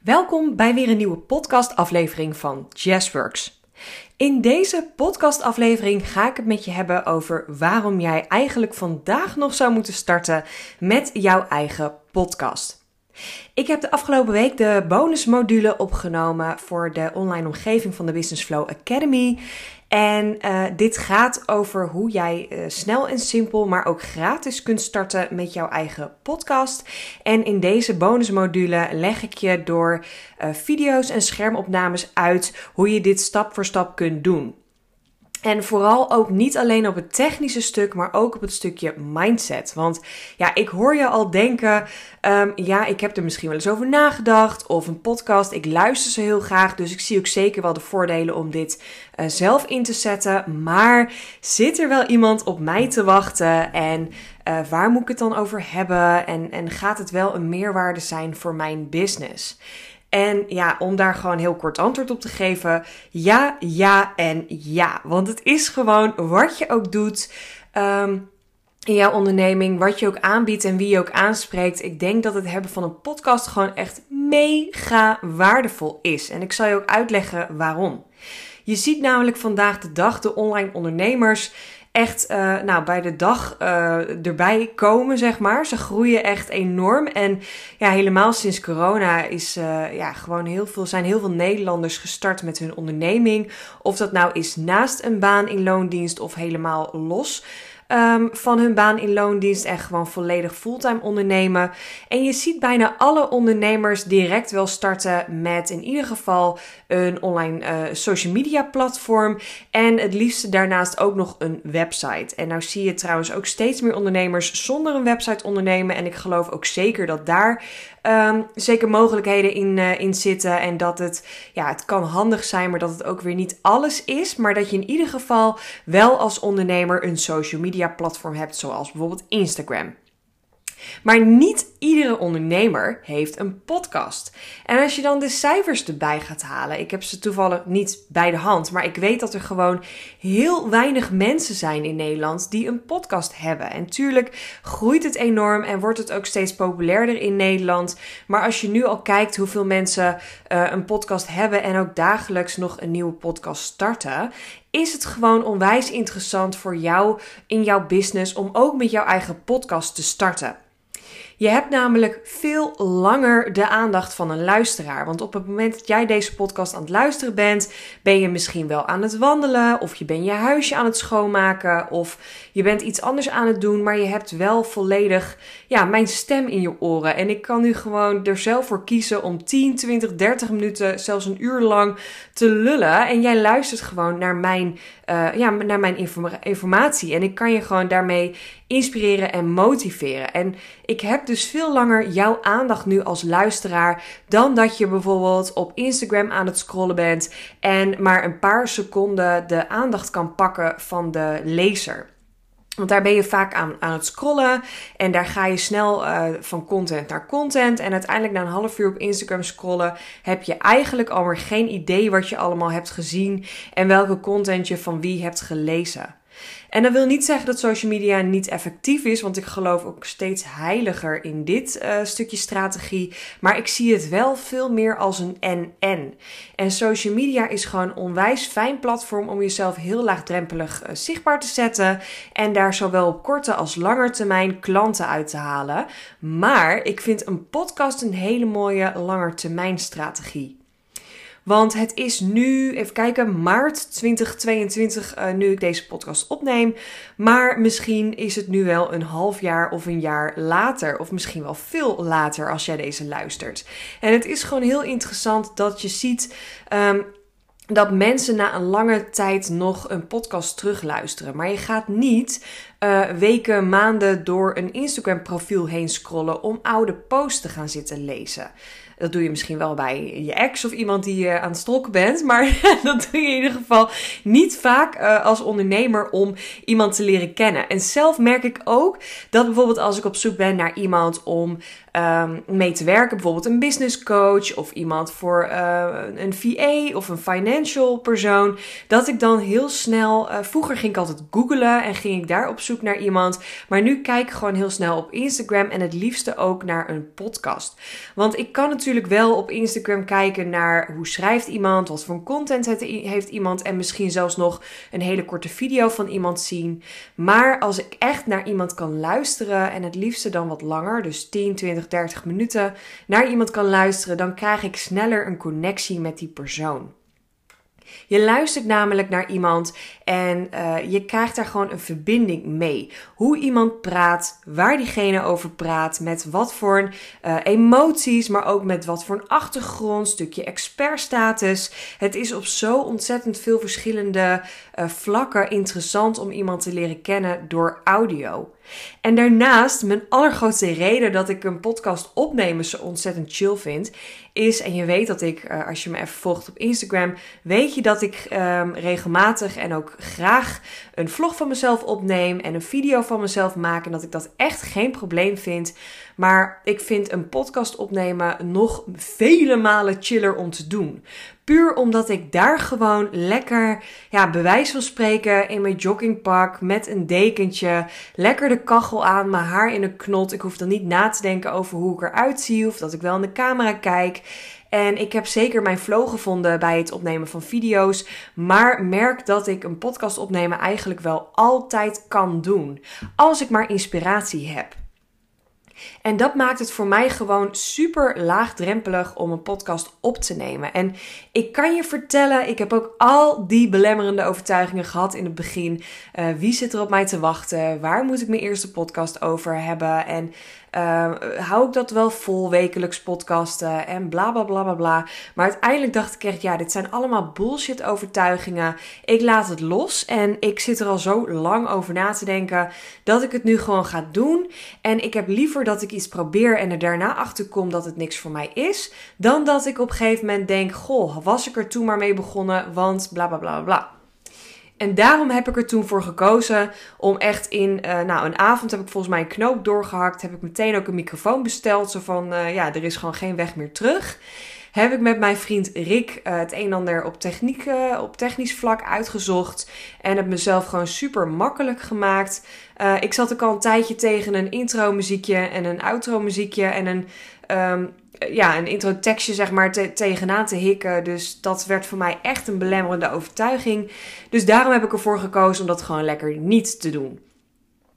Welkom bij weer een nieuwe podcastaflevering van Jazzworks. In deze podcastaflevering ga ik het met je hebben over waarom jij eigenlijk vandaag nog zou moeten starten met jouw eigen podcast. Ik heb de afgelopen week de bonusmodule opgenomen voor de online omgeving van de Business Flow Academy. En uh, dit gaat over hoe jij uh, snel en simpel, maar ook gratis kunt starten met jouw eigen podcast. En in deze bonusmodule leg ik je door uh, video's en schermopnames uit hoe je dit stap voor stap kunt doen. En vooral ook niet alleen op het technische stuk, maar ook op het stukje mindset. Want ja, ik hoor je al denken, um, ja, ik heb er misschien wel eens over nagedacht. Of een podcast, ik luister ze heel graag. Dus ik zie ook zeker wel de voordelen om dit uh, zelf in te zetten. Maar zit er wel iemand op mij te wachten? En uh, waar moet ik het dan over hebben? En, en gaat het wel een meerwaarde zijn voor mijn business? En ja, om daar gewoon heel kort antwoord op te geven. Ja, ja en ja. Want het is gewoon wat je ook doet. Um, in jouw onderneming, wat je ook aanbiedt en wie je ook aanspreekt. Ik denk dat het hebben van een podcast gewoon echt mega waardevol is. En ik zal je ook uitleggen waarom. Je ziet namelijk vandaag de dag de online ondernemers echt uh, nou, bij de dag uh, erbij komen, zeg maar. Ze groeien echt enorm. En ja, helemaal sinds corona is, uh, ja, gewoon heel veel, zijn heel veel Nederlanders gestart met hun onderneming. Of dat nou is naast een baan in loondienst of helemaal los. Um, van hun baan in loondienst en gewoon volledig fulltime ondernemen. En je ziet bijna alle ondernemers direct wel starten met in ieder geval een online uh, social media platform. En het liefste daarnaast ook nog een website. En nou zie je trouwens ook steeds meer ondernemers zonder een website ondernemen. En ik geloof ook zeker dat daar um, zeker mogelijkheden in, uh, in zitten. En dat het, ja, het kan handig zijn, maar dat het ook weer niet alles is. Maar dat je in ieder geval wel als ondernemer een social media platform hebt, zoals bijvoorbeeld Instagram. Maar niet iedere ondernemer heeft een podcast. En als je dan de cijfers erbij gaat halen, ik heb ze toevallig niet bij de hand, maar ik weet dat er gewoon heel weinig mensen zijn in Nederland die een podcast hebben. En tuurlijk groeit het enorm en wordt het ook steeds populairder in Nederland. Maar als je nu al kijkt hoeveel mensen uh, een podcast hebben en ook dagelijks nog een nieuwe podcast starten, is het gewoon onwijs interessant voor jou in jouw business om ook met jouw eigen podcast te starten. Je hebt namelijk veel langer de aandacht van een luisteraar. Want op het moment dat jij deze podcast aan het luisteren bent, ben je misschien wel aan het wandelen, of je bent je huisje aan het schoonmaken, of je bent iets anders aan het doen, maar je hebt wel volledig ja, mijn stem in je oren. En ik kan nu gewoon er zelf voor kiezen om 10, 20, 30 minuten, zelfs een uur lang te lullen. En jij luistert gewoon naar mijn, uh, ja, naar mijn informa informatie. En ik kan je gewoon daarmee inspireren en motiveren. En ik heb dus veel langer jouw aandacht nu als luisteraar dan dat je bijvoorbeeld op Instagram aan het scrollen bent en maar een paar seconden de aandacht kan pakken van de lezer. Want daar ben je vaak aan, aan het scrollen en daar ga je snel uh, van content naar content. En uiteindelijk na een half uur op Instagram scrollen heb je eigenlijk al geen idee wat je allemaal hebt gezien en welke content je van wie hebt gelezen. En dat wil niet zeggen dat social media niet effectief is, want ik geloof ook steeds heiliger in dit uh, stukje strategie. Maar ik zie het wel veel meer als een en-en. En social media is gewoon een onwijs fijn platform om jezelf heel laagdrempelig uh, zichtbaar te zetten. En daar zowel op korte als lange termijn klanten uit te halen. Maar ik vind een podcast een hele mooie langetermijn strategie. Want het is nu, even kijken, maart 2022, uh, nu ik deze podcast opneem. Maar misschien is het nu wel een half jaar of een jaar later. Of misschien wel veel later als jij deze luistert. En het is gewoon heel interessant dat je ziet. Um, dat mensen na een lange tijd nog een podcast terugluisteren. Maar je gaat niet uh, weken, maanden door een Instagram profiel heen scrollen om oude posts te gaan zitten lezen. Dat doe je misschien wel bij je ex of iemand die je aan het stalken bent. Maar dat doe je in ieder geval niet vaak uh, als ondernemer om iemand te leren kennen. En zelf merk ik ook dat bijvoorbeeld als ik op zoek ben naar iemand om um, mee te werken. Bijvoorbeeld een business coach of iemand voor uh, een VA of een financial persoon. Dat ik dan heel snel, uh, vroeger ging ik altijd googlen en ging ik daar op zoek naar iemand. Maar nu kijk ik gewoon heel snel op Instagram en het liefste ook naar een podcast. Want ik kan natuurlijk wel op Instagram kijken naar hoe schrijft iemand, wat voor content heeft iemand en misschien zelfs nog een hele korte video van iemand zien. Maar als ik echt naar iemand kan luisteren en het liefste dan wat langer, dus 10, 20, 30 minuten, naar iemand kan luisteren, dan krijg ik sneller een connectie met die persoon. Je luistert namelijk naar iemand en uh, je krijgt daar gewoon een verbinding mee. Hoe iemand praat, waar diegene over praat, met wat voor uh, emoties, maar ook met wat voor een achtergrond, stukje expertstatus. Het is op zo ontzettend veel verschillende uh, vlakken interessant om iemand te leren kennen door audio. En daarnaast, mijn allergrootste reden dat ik een podcast opnemen zo ontzettend chill vind, is, en je weet dat ik, uh, als je me even volgt op Instagram, weet je dat ik um, regelmatig en ook graag een vlog van mezelf opneem en een video van mezelf maak. En dat ik dat echt geen probleem vind. Maar ik vind een podcast opnemen nog vele malen chiller om te doen. Puur omdat ik daar gewoon lekker, ja, bewijs van spreken in mijn joggingpak met een dekentje, lekker de kachel aan, mijn haar in een knot. Ik hoef dan niet na te denken over hoe ik eruit zie of dat ik wel in de camera kijk. En ik heb zeker mijn flow gevonden bij het opnemen van video's. Maar merk dat ik een podcast opnemen eigenlijk wel altijd kan doen. Als ik maar inspiratie heb. En dat maakt het voor mij gewoon super laagdrempelig om een podcast op te nemen. En ik kan je vertellen, ik heb ook al die belemmerende overtuigingen gehad in het begin. Uh, wie zit er op mij te wachten? Waar moet ik mijn eerste podcast over hebben? En uh, hou ik dat wel vol, wekelijks podcasten en bla bla bla bla bla. Maar uiteindelijk dacht ik echt, ja, dit zijn allemaal bullshit overtuigingen. Ik laat het los en ik zit er al zo lang over na te denken dat ik het nu gewoon ga doen. En ik heb liever dat ik iets probeer en er daarna achter kom dat het niks voor mij is, dan dat ik op een gegeven moment denk, goh, was ik er toen maar mee begonnen, want bla bla bla bla. En daarom heb ik er toen voor gekozen om echt in, uh, nou een avond heb ik volgens mij een knoop doorgehakt. Heb ik meteen ook een microfoon besteld. Zo van, uh, ja, er is gewoon geen weg meer terug. Heb ik met mijn vriend Rick uh, het een en ander op, techniek, op technisch vlak uitgezocht. En heb mezelf gewoon super makkelijk gemaakt. ik zat ook al een tijdje tegen een intro muziekje en een outro muziekje en een... Um, ja, een intro tekstje zeg maar te, tegenaan te hikken. Dus dat werd voor mij echt een belemmerende overtuiging. Dus daarom heb ik ervoor gekozen om dat gewoon lekker niet te doen.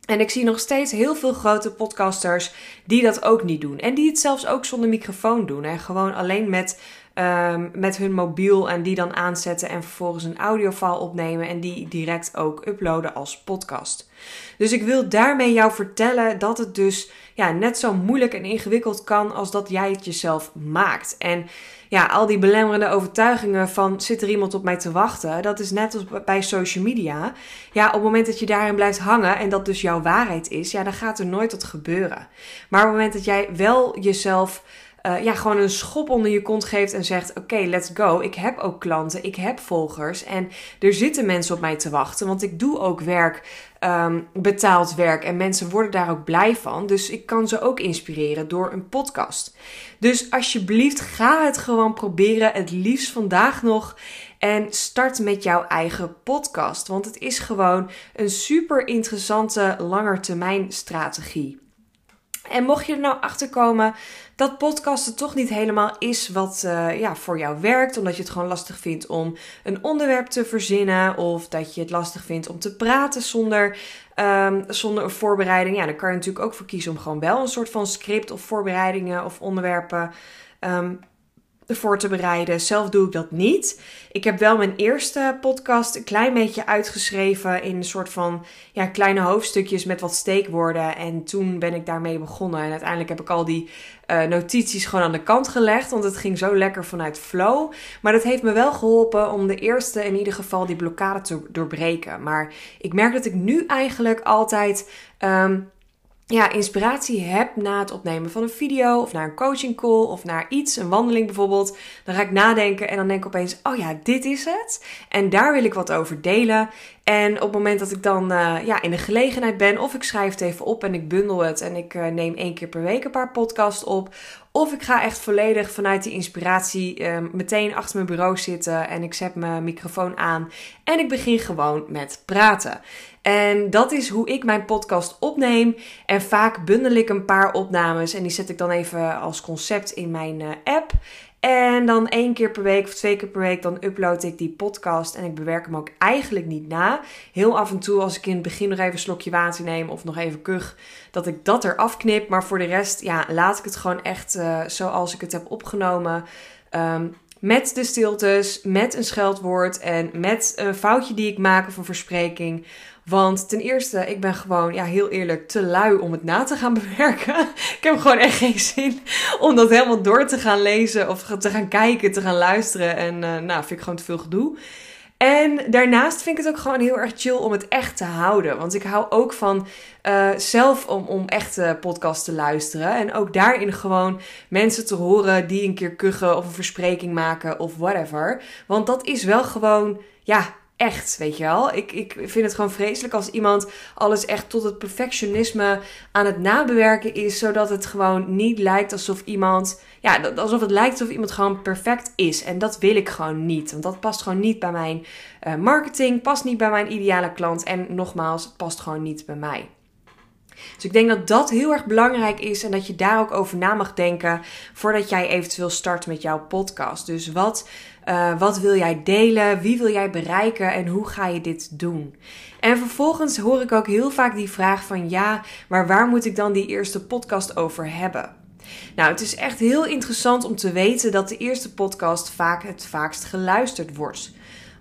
En ik zie nog steeds heel veel grote podcasters die dat ook niet doen. En die het zelfs ook zonder microfoon doen. En gewoon alleen met, um, met hun mobiel en die dan aanzetten en vervolgens een audiofile opnemen en die direct ook uploaden als podcast. Dus ik wil daarmee jou vertellen dat het dus ja, net zo moeilijk en ingewikkeld kan als dat jij het jezelf maakt. En ja, al die belemmerende overtuigingen van zit er iemand op mij te wachten, dat is net als bij social media. Ja, op het moment dat je daarin blijft hangen en dat dus jouw waarheid is, ja, dan gaat er nooit wat gebeuren. Maar op het moment dat jij wel jezelf uh, ja, gewoon een schop onder je kont geeft en zegt: Oké, let's go. Ik heb ook klanten, ik heb volgers en er zitten mensen op mij te wachten, want ik doe ook werk, um, betaald werk en mensen worden daar ook blij van. Dus ik kan ze ook inspireren door een podcast. Dus alsjeblieft, ga het gewoon proberen. Het liefst vandaag nog. En start met jouw eigen podcast. Want het is gewoon een super interessante langetermijn strategie. En mocht je er nou achter komen dat podcasten toch niet helemaal is wat uh, ja, voor jou werkt, omdat je het gewoon lastig vindt om een onderwerp te verzinnen, of dat je het lastig vindt om te praten zonder, um, zonder een voorbereiding, ja, dan kan je natuurlijk ook voor kiezen om gewoon wel een soort van script of voorbereidingen of onderwerpen um, voor te bereiden. Zelf doe ik dat niet. Ik heb wel mijn eerste podcast een klein beetje uitgeschreven in een soort van ja, kleine hoofdstukjes met wat steekwoorden. En toen ben ik daarmee begonnen. En uiteindelijk heb ik al die uh, notities gewoon aan de kant gelegd. Want het ging zo lekker vanuit flow. Maar dat heeft me wel geholpen om de eerste in ieder geval die blokkade te doorbreken. Maar ik merk dat ik nu eigenlijk altijd. Um, ja, inspiratie heb na het opnemen van een video of naar een coaching call of naar iets, een wandeling bijvoorbeeld, dan ga ik nadenken en dan denk ik opeens, oh ja, dit is het. En daar wil ik wat over delen. En op het moment dat ik dan uh, ja, in de gelegenheid ben, of ik schrijf het even op en ik bundel het en ik uh, neem één keer per week een paar podcasts op. Of ik ga echt volledig vanuit die inspiratie uh, meteen achter mijn bureau zitten en ik zet mijn microfoon aan en ik begin gewoon met praten. En dat is hoe ik mijn podcast opneem. En vaak bundel ik een paar opnames en die zet ik dan even als concept in mijn app. En dan één keer per week of twee keer per week, dan upload ik die podcast en ik bewerk hem ook eigenlijk niet na. Heel af en toe als ik in het begin nog even een slokje water neem of nog even kuch, dat ik dat eraf knip. Maar voor de rest, ja, laat ik het gewoon echt uh, zoals ik het heb opgenomen. Um, met de stiltes, met een scheldwoord en met een foutje die ik maak of een verspreking. Want ten eerste, ik ben gewoon, ja, heel eerlijk, te lui om het na te gaan bewerken. ik heb gewoon echt geen zin om dat helemaal door te gaan lezen of te gaan kijken, te gaan luisteren. En uh, nou, vind ik gewoon te veel gedoe. En daarnaast vind ik het ook gewoon heel erg chill om het echt te houden. Want ik hou ook van uh, zelf om, om echte podcasts te luisteren. En ook daarin gewoon mensen te horen die een keer kuchen of een verspreking maken of whatever. Want dat is wel gewoon, ja, echt, weet je wel. Ik, ik vind het gewoon vreselijk als iemand alles echt tot het perfectionisme aan het nabewerken is, zodat het gewoon niet lijkt alsof iemand, ja, alsof het lijkt alsof iemand gewoon perfect is. En dat wil ik gewoon niet, want dat past gewoon niet bij mijn uh, marketing, past niet bij mijn ideale klant en nogmaals, past gewoon niet bij mij. Dus ik denk dat dat heel erg belangrijk is en dat je daar ook over na mag denken voordat jij eventueel start met jouw podcast. Dus wat, uh, wat wil jij delen? Wie wil jij bereiken? En hoe ga je dit doen? En vervolgens hoor ik ook heel vaak die vraag van ja, maar waar moet ik dan die eerste podcast over hebben? Nou, het is echt heel interessant om te weten dat de eerste podcast vaak het vaakst geluisterd wordt.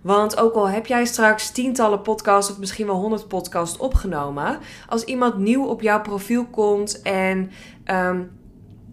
Want ook al heb jij straks tientallen podcasts of misschien wel honderd podcasts opgenomen, als iemand nieuw op jouw profiel komt en um,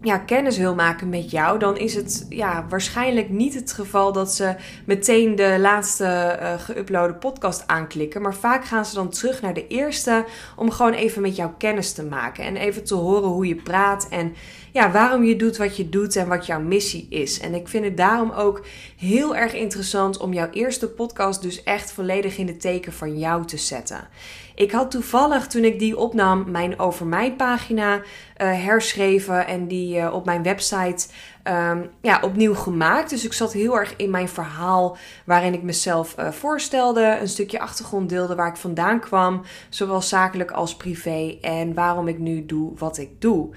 ja, kennis wil maken met jou, dan is het ja, waarschijnlijk niet het geval dat ze meteen de laatste uh, geüploade podcast aanklikken. Maar vaak gaan ze dan terug naar de eerste om gewoon even met jou kennis te maken. En even te horen hoe je praat en ja, waarom je doet wat je doet en wat jouw missie is. En ik vind het daarom ook heel erg interessant om jouw eerste podcast dus echt volledig in de teken van jou te zetten. Ik had toevallig toen ik die opnam mijn over mij pagina uh, herschreven en die uh, op mijn website um, ja, opnieuw gemaakt. Dus ik zat heel erg in mijn verhaal waarin ik mezelf uh, voorstelde, een stukje achtergrond deelde waar ik vandaan kwam, zowel zakelijk als privé en waarom ik nu doe wat ik doe.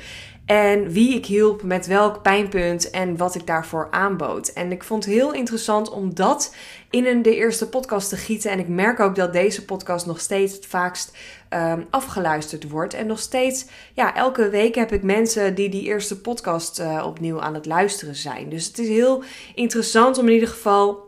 En wie ik hielp met welk pijnpunt en wat ik daarvoor aanbood. En ik vond het heel interessant om dat in een, de eerste podcast te gieten. En ik merk ook dat deze podcast nog steeds het vaakst um, afgeluisterd wordt. En nog steeds, ja, elke week heb ik mensen die die eerste podcast uh, opnieuw aan het luisteren zijn. Dus het is heel interessant om in ieder geval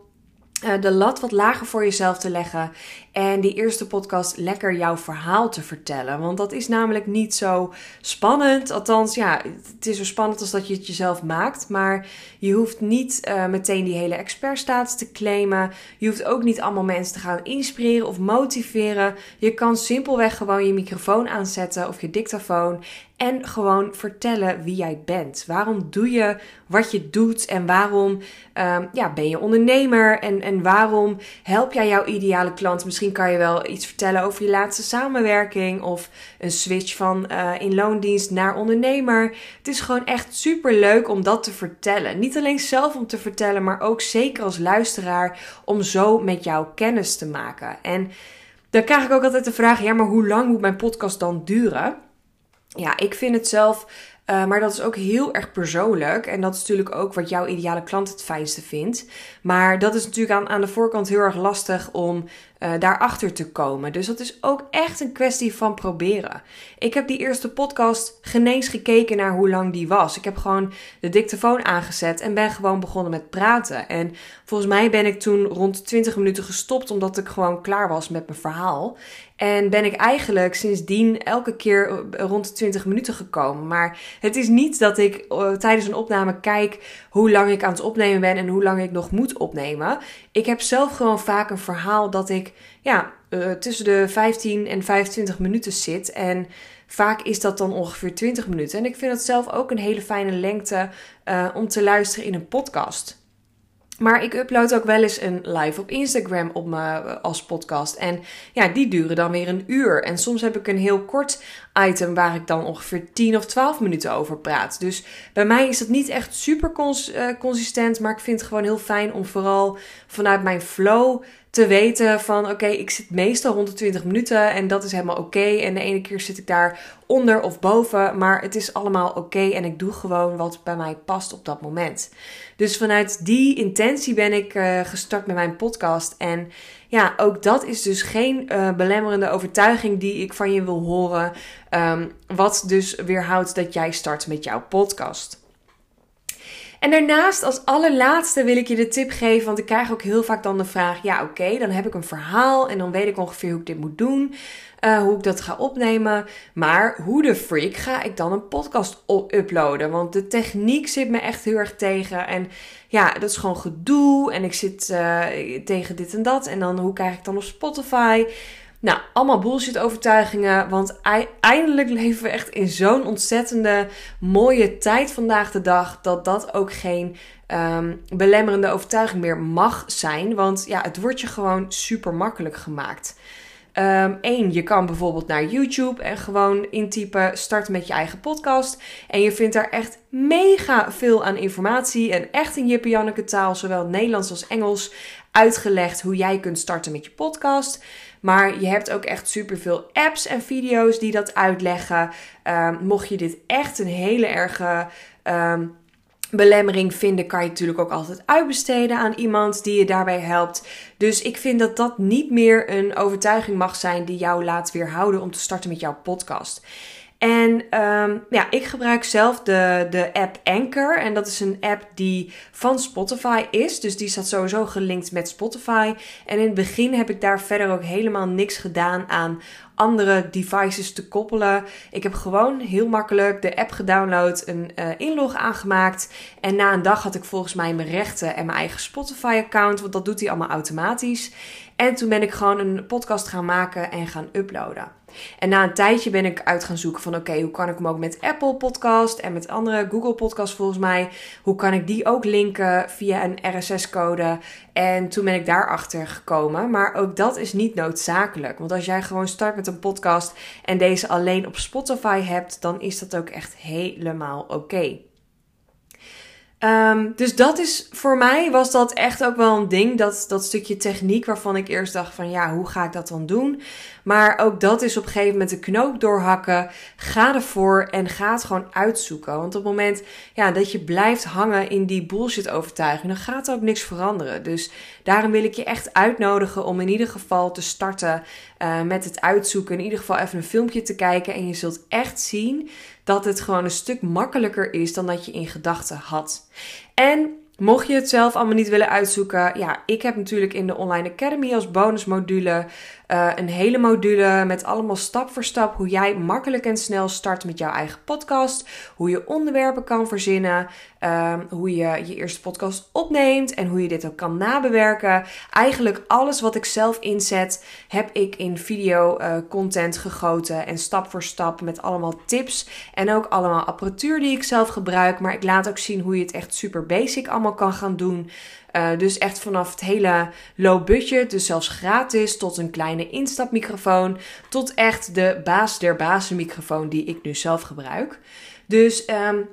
uh, de lat wat lager voor jezelf te leggen. En die eerste podcast lekker jouw verhaal te vertellen. Want dat is namelijk niet zo spannend. Althans, ja, het is zo spannend als dat je het jezelf maakt. Maar je hoeft niet uh, meteen die hele expertstatus te claimen. Je hoeft ook niet allemaal mensen te gaan inspireren of motiveren. Je kan simpelweg gewoon je microfoon aanzetten of je dictafoon. En gewoon vertellen wie jij bent. Waarom doe je wat je doet? En waarom um, ja, ben je ondernemer? En, en waarom help jij jouw ideale klant misschien Misschien kan je wel iets vertellen over je laatste samenwerking of een switch van uh, in loondienst naar ondernemer. Het is gewoon echt super leuk om dat te vertellen. Niet alleen zelf om te vertellen, maar ook zeker als luisteraar om zo met jou kennis te maken. En dan krijg ik ook altijd de vraag: ja, maar hoe lang moet mijn podcast dan duren? Ja, ik vind het zelf uh, maar dat is ook heel erg persoonlijk. En dat is natuurlijk ook wat jouw ideale klant het fijnste vindt. Maar dat is natuurlijk aan, aan de voorkant heel erg lastig om uh, daarachter te komen. Dus dat is ook echt een kwestie van proberen. Ik heb die eerste podcast genees gekeken naar hoe lang die was. Ik heb gewoon de dictafoon aangezet en ben gewoon begonnen met praten. En volgens mij ben ik toen rond 20 minuten gestopt omdat ik gewoon klaar was met mijn verhaal. En ben ik eigenlijk sindsdien elke keer eh, rond de 20 minuten gekomen. Maar het is niet dat ik uh, tijdens een opname kijk hoe lang ik aan het opnemen ben en hoe lang ik nog moet opnemen. Ik heb zelf gewoon vaak een verhaal dat ik ja, uh, tussen de 15 en 25 minuten zit. En vaak is dat dan ongeveer 20 minuten. En ik vind het zelf ook een hele fijne lengte om te luisteren in een podcast. Maar ik upload ook wel eens een live op Instagram op me als podcast. En ja, die duren dan weer een uur. En soms heb ik een heel kort item waar ik dan ongeveer 10 of 12 minuten over praat. Dus bij mij is dat niet echt super consistent. Maar ik vind het gewoon heel fijn om vooral vanuit mijn flow te weten van oké, ik zit meestal rond de 20 minuten en dat is helemaal oké. En de ene keer zit ik daar onder of boven, maar het is allemaal oké en ik doe gewoon wat bij mij past op dat moment. Dus vanuit die intentie ben ik uh, gestart met mijn podcast. En ja, ook dat is dus geen uh, belemmerende overtuiging die ik van je wil horen. Um, wat dus weerhoudt dat jij start met jouw podcast. En daarnaast, als allerlaatste, wil ik je de tip geven. Want ik krijg ook heel vaak dan de vraag: ja, oké, dan heb ik een verhaal en dan weet ik ongeveer hoe ik dit moet doen. Uh, hoe ik dat ga opnemen. Maar hoe de freak ga ik dan een podcast uploaden? Want de techniek zit me echt heel erg tegen. En ja, dat is gewoon gedoe. En ik zit uh, tegen dit en dat. En dan hoe krijg ik dan op Spotify? Nou, allemaal bullshit overtuigingen. Want eindelijk leven we echt in zo'n ontzettende mooie tijd vandaag de dag. Dat dat ook geen um, belemmerende overtuiging meer mag zijn. Want ja, het wordt je gewoon super makkelijk gemaakt. Eén, ehm, je kan bijvoorbeeld naar YouTube en gewoon intypen start met je eigen podcast. En je vindt daar echt mega veel aan informatie en echt in Jippe Janneke taal, zowel Nederlands als Engels, uitgelegd hoe jij kunt starten met je podcast. Maar je hebt ook echt superveel apps en video's die dat uitleggen. Um, mocht je dit echt een hele erge um, belemmering vinden, kan je natuurlijk ook altijd uitbesteden aan iemand die je daarbij helpt. Dus ik vind dat dat niet meer een overtuiging mag zijn die jou laat weerhouden om te starten met jouw podcast. En um, ja, ik gebruik zelf de, de app Anchor. En dat is een app die van Spotify is. Dus die staat sowieso gelinkt met Spotify. En in het begin heb ik daar verder ook helemaal niks gedaan aan andere devices te koppelen. Ik heb gewoon heel makkelijk de app gedownload, een uh, inlog aangemaakt. En na een dag had ik volgens mij mijn rechten en mijn eigen Spotify-account. Want dat doet hij allemaal automatisch. En toen ben ik gewoon een podcast gaan maken en gaan uploaden. En na een tijdje ben ik uit gaan zoeken van oké, hoe kan ik hem ook met Apple Podcast en met andere Google Podcast volgens mij, hoe kan ik die ook linken via een RSS-code? En toen ben ik daarachter gekomen, maar ook dat is niet noodzakelijk, want als jij gewoon start met een podcast en deze alleen op Spotify hebt, dan is dat ook echt helemaal oké. Um, dus dat is voor mij was dat echt ook wel een ding. Dat, dat stukje techniek waarvan ik eerst dacht van ja, hoe ga ik dat dan doen? Maar ook dat is op een gegeven moment de knoop doorhakken. Ga ervoor en ga het gewoon uitzoeken. Want op het moment ja, dat je blijft hangen in die bullshit overtuiging, dan gaat er ook niks veranderen. Dus daarom wil ik je echt uitnodigen om in ieder geval te starten uh, met het uitzoeken. In ieder geval even een filmpje te kijken. En je zult echt zien dat het gewoon een stuk makkelijker is dan dat je in gedachten had. En Mocht je het zelf allemaal niet willen uitzoeken, ja, ik heb natuurlijk in de Online Academy als bonusmodule uh, een hele module met allemaal stap voor stap hoe jij makkelijk en snel start met jouw eigen podcast. Hoe je onderwerpen kan verzinnen. Uh, hoe je je eerste podcast opneemt en hoe je dit ook kan nabewerken. Eigenlijk alles wat ik zelf inzet, heb ik in video uh, content gegoten. En stap voor stap met allemaal tips. En ook allemaal apparatuur die ik zelf gebruik. Maar ik laat ook zien hoe je het echt super basic allemaal kan gaan doen. Uh, dus echt vanaf het hele low budget, dus zelfs gratis, tot een kleine instapmicrofoon, tot echt de baas der bazenmicrofoon die ik nu zelf gebruik. Dus um,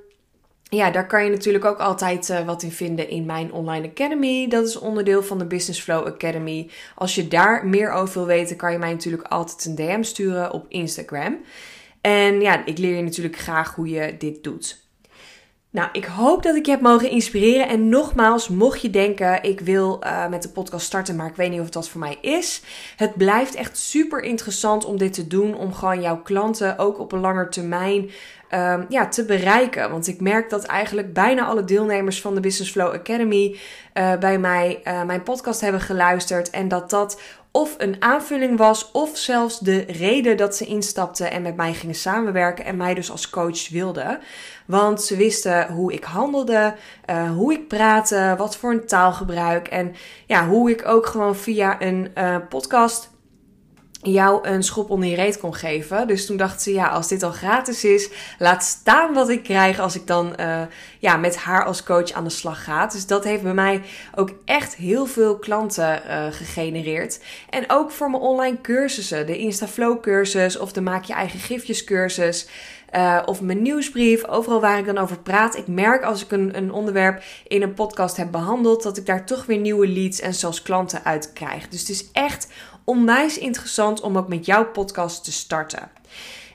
ja, daar kan je natuurlijk ook altijd uh, wat in vinden in mijn online academy. Dat is onderdeel van de Business Flow Academy. Als je daar meer over wil weten, kan je mij natuurlijk altijd een DM sturen op Instagram. En ja, ik leer je natuurlijk graag hoe je dit doet. Nou, ik hoop dat ik je heb mogen inspireren. En nogmaals, mocht je denken, ik wil uh, met de podcast starten, maar ik weet niet of dat voor mij is. Het blijft echt super interessant om dit te doen. Om gewoon jouw klanten ook op een langer termijn um, ja, te bereiken. Want ik merk dat eigenlijk bijna alle deelnemers van de Business Flow Academy uh, bij mij uh, mijn podcast hebben geluisterd. En dat dat of een aanvulling was, of zelfs de reden dat ze instapten en met mij gingen samenwerken en mij dus als coach wilden. Want ze wisten hoe ik handelde, uh, hoe ik praatte, wat voor een taalgebruik en ja, hoe ik ook gewoon via een podcast jou een schop onder je reet kon geven. Dus toen dacht ze, ja, als dit al gratis is, laat staan wat ik krijg als ik dan uh, ja, met haar als coach aan de slag ga. Dus dat heeft bij mij ook echt heel veel klanten uh, gegenereerd. En ook voor mijn online cursussen, de Instaflow cursus of de Maak je eigen gifjes cursus. Uh, of mijn nieuwsbrief, overal waar ik dan over praat. Ik merk als ik een, een onderwerp in een podcast heb behandeld, dat ik daar toch weer nieuwe leads en zelfs klanten uit krijg. Dus het is echt onwijs interessant om ook met jouw podcast te starten.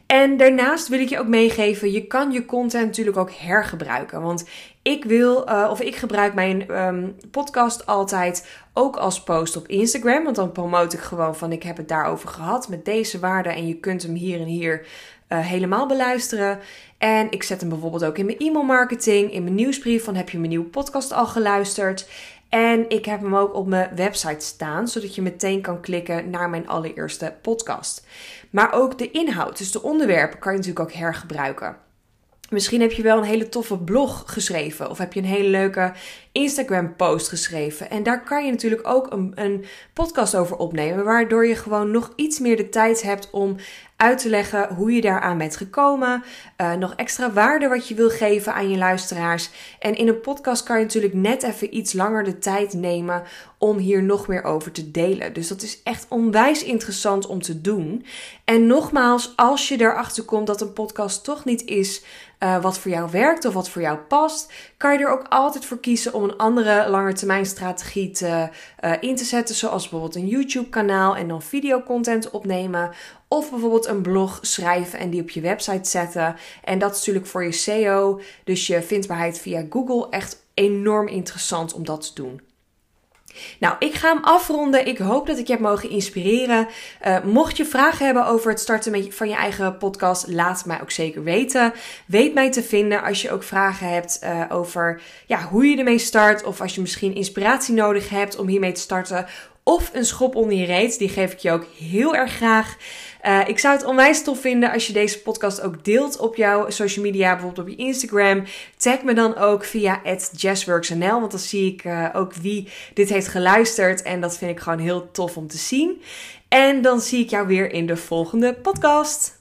En daarnaast wil ik je ook meegeven, je kan je content natuurlijk ook hergebruiken. Want ik wil, uh, of ik gebruik mijn um, podcast altijd ook als post op Instagram. Want dan promote ik gewoon van ik heb het daarover gehad met deze waarden. En je kunt hem hier en hier uh, helemaal beluisteren. En ik zet hem bijvoorbeeld ook in mijn e-mail marketing, in mijn nieuwsbrief van heb je mijn nieuwe podcast al geluisterd. En ik heb hem ook op mijn website staan, zodat je meteen kan klikken naar mijn allereerste podcast. Maar ook de inhoud, dus de onderwerpen, kan je natuurlijk ook hergebruiken. Misschien heb je wel een hele toffe blog geschreven of heb je een hele leuke Instagram post geschreven. En daar kan je natuurlijk ook een, een podcast over opnemen, waardoor je gewoon nog iets meer de tijd hebt om uit te leggen hoe je daaraan bent gekomen. Uh, nog extra waarde wat je wil geven aan je luisteraars. En in een podcast kan je natuurlijk net even iets langer de tijd nemen om hier nog meer over te delen. Dus dat is echt onwijs interessant om te doen. En nogmaals, als je erachter komt dat een podcast toch niet is uh, wat voor jou werkt of wat voor jou past, kan je er ook altijd voor kiezen om een andere langetermijnstrategie te, uh, in te zetten. Zoals bijvoorbeeld een YouTube-kanaal en dan videocontent opnemen. Of bijvoorbeeld een blog schrijven en die op je website zetten. En dat is natuurlijk voor je SEO, dus je vindbaarheid via Google, echt enorm interessant om dat te doen. Nou, ik ga hem afronden. Ik hoop dat ik je heb mogen inspireren. Uh, mocht je vragen hebben over het starten van je eigen podcast, laat mij ook zeker weten. Weet mij te vinden als je ook vragen hebt uh, over ja, hoe je ermee start. Of als je misschien inspiratie nodig hebt om hiermee te starten. Of een schop onder je reet. Die geef ik je ook heel erg graag. Uh, ik zou het onwijs tof vinden als je deze podcast ook deelt op jouw social media, bijvoorbeeld op je Instagram. Tag me dan ook via jazzworksnl, want dan zie ik uh, ook wie dit heeft geluisterd. En dat vind ik gewoon heel tof om te zien. En dan zie ik jou weer in de volgende podcast.